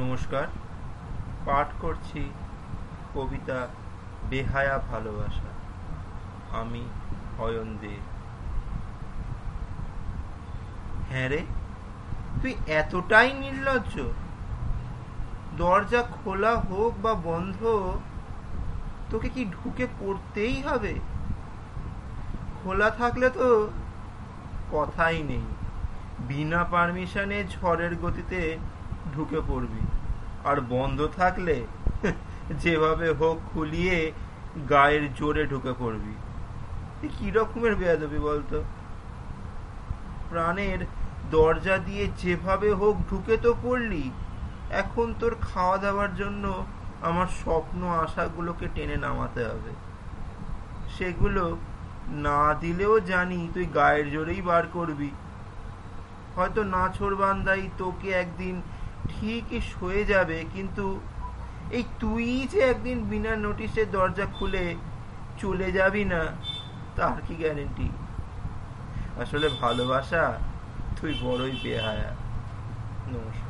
নমস্কার। পাঠ করছি কবিতা বেহায়া ভালোবাসা। আমি অয়ন দে হ্যাঁ রে, তুই এতটাই নির্লজ্জ। দরজা খোলা হোক বা বন্ধ, তোকে কি ঢুকে পড়তেই হবে? খোলা থাকলে তো কথাই নেই। বিনা পারমিশনে ঝড়ের গতিতে ঢুকে পড়বি। আর বন্ধ থাকলে যেভাবে হোক খুলিয়ে গায়ের জোরে ঢুকে পড়বি। কি রকমের বেয়াদবি বলতো? প্রাণের দরজা দিয়ে যেভাবে হোক ঢুকে তো পড়লি। এখন তোর খাওয়া দাওয়ার জন্য আমার স্বপ্ন আশাগুলোকে টেনে নামাতে হবে। সেগুলো না দিলেও জানি তুই গায়ের জোরেই বার করবি। হয়তো নাছোড় বান্দাই তোকে একদিন ঠিকই সয়ে যাবে, কিন্তু এই তুই যে একদিন বিনা নোটিশে দরজা খুলে চলে যাবি না, তার কি গ্যারেন্টি আসলে ভালোবাসা, তুই বড়ই বেহায়া। নমস্কার।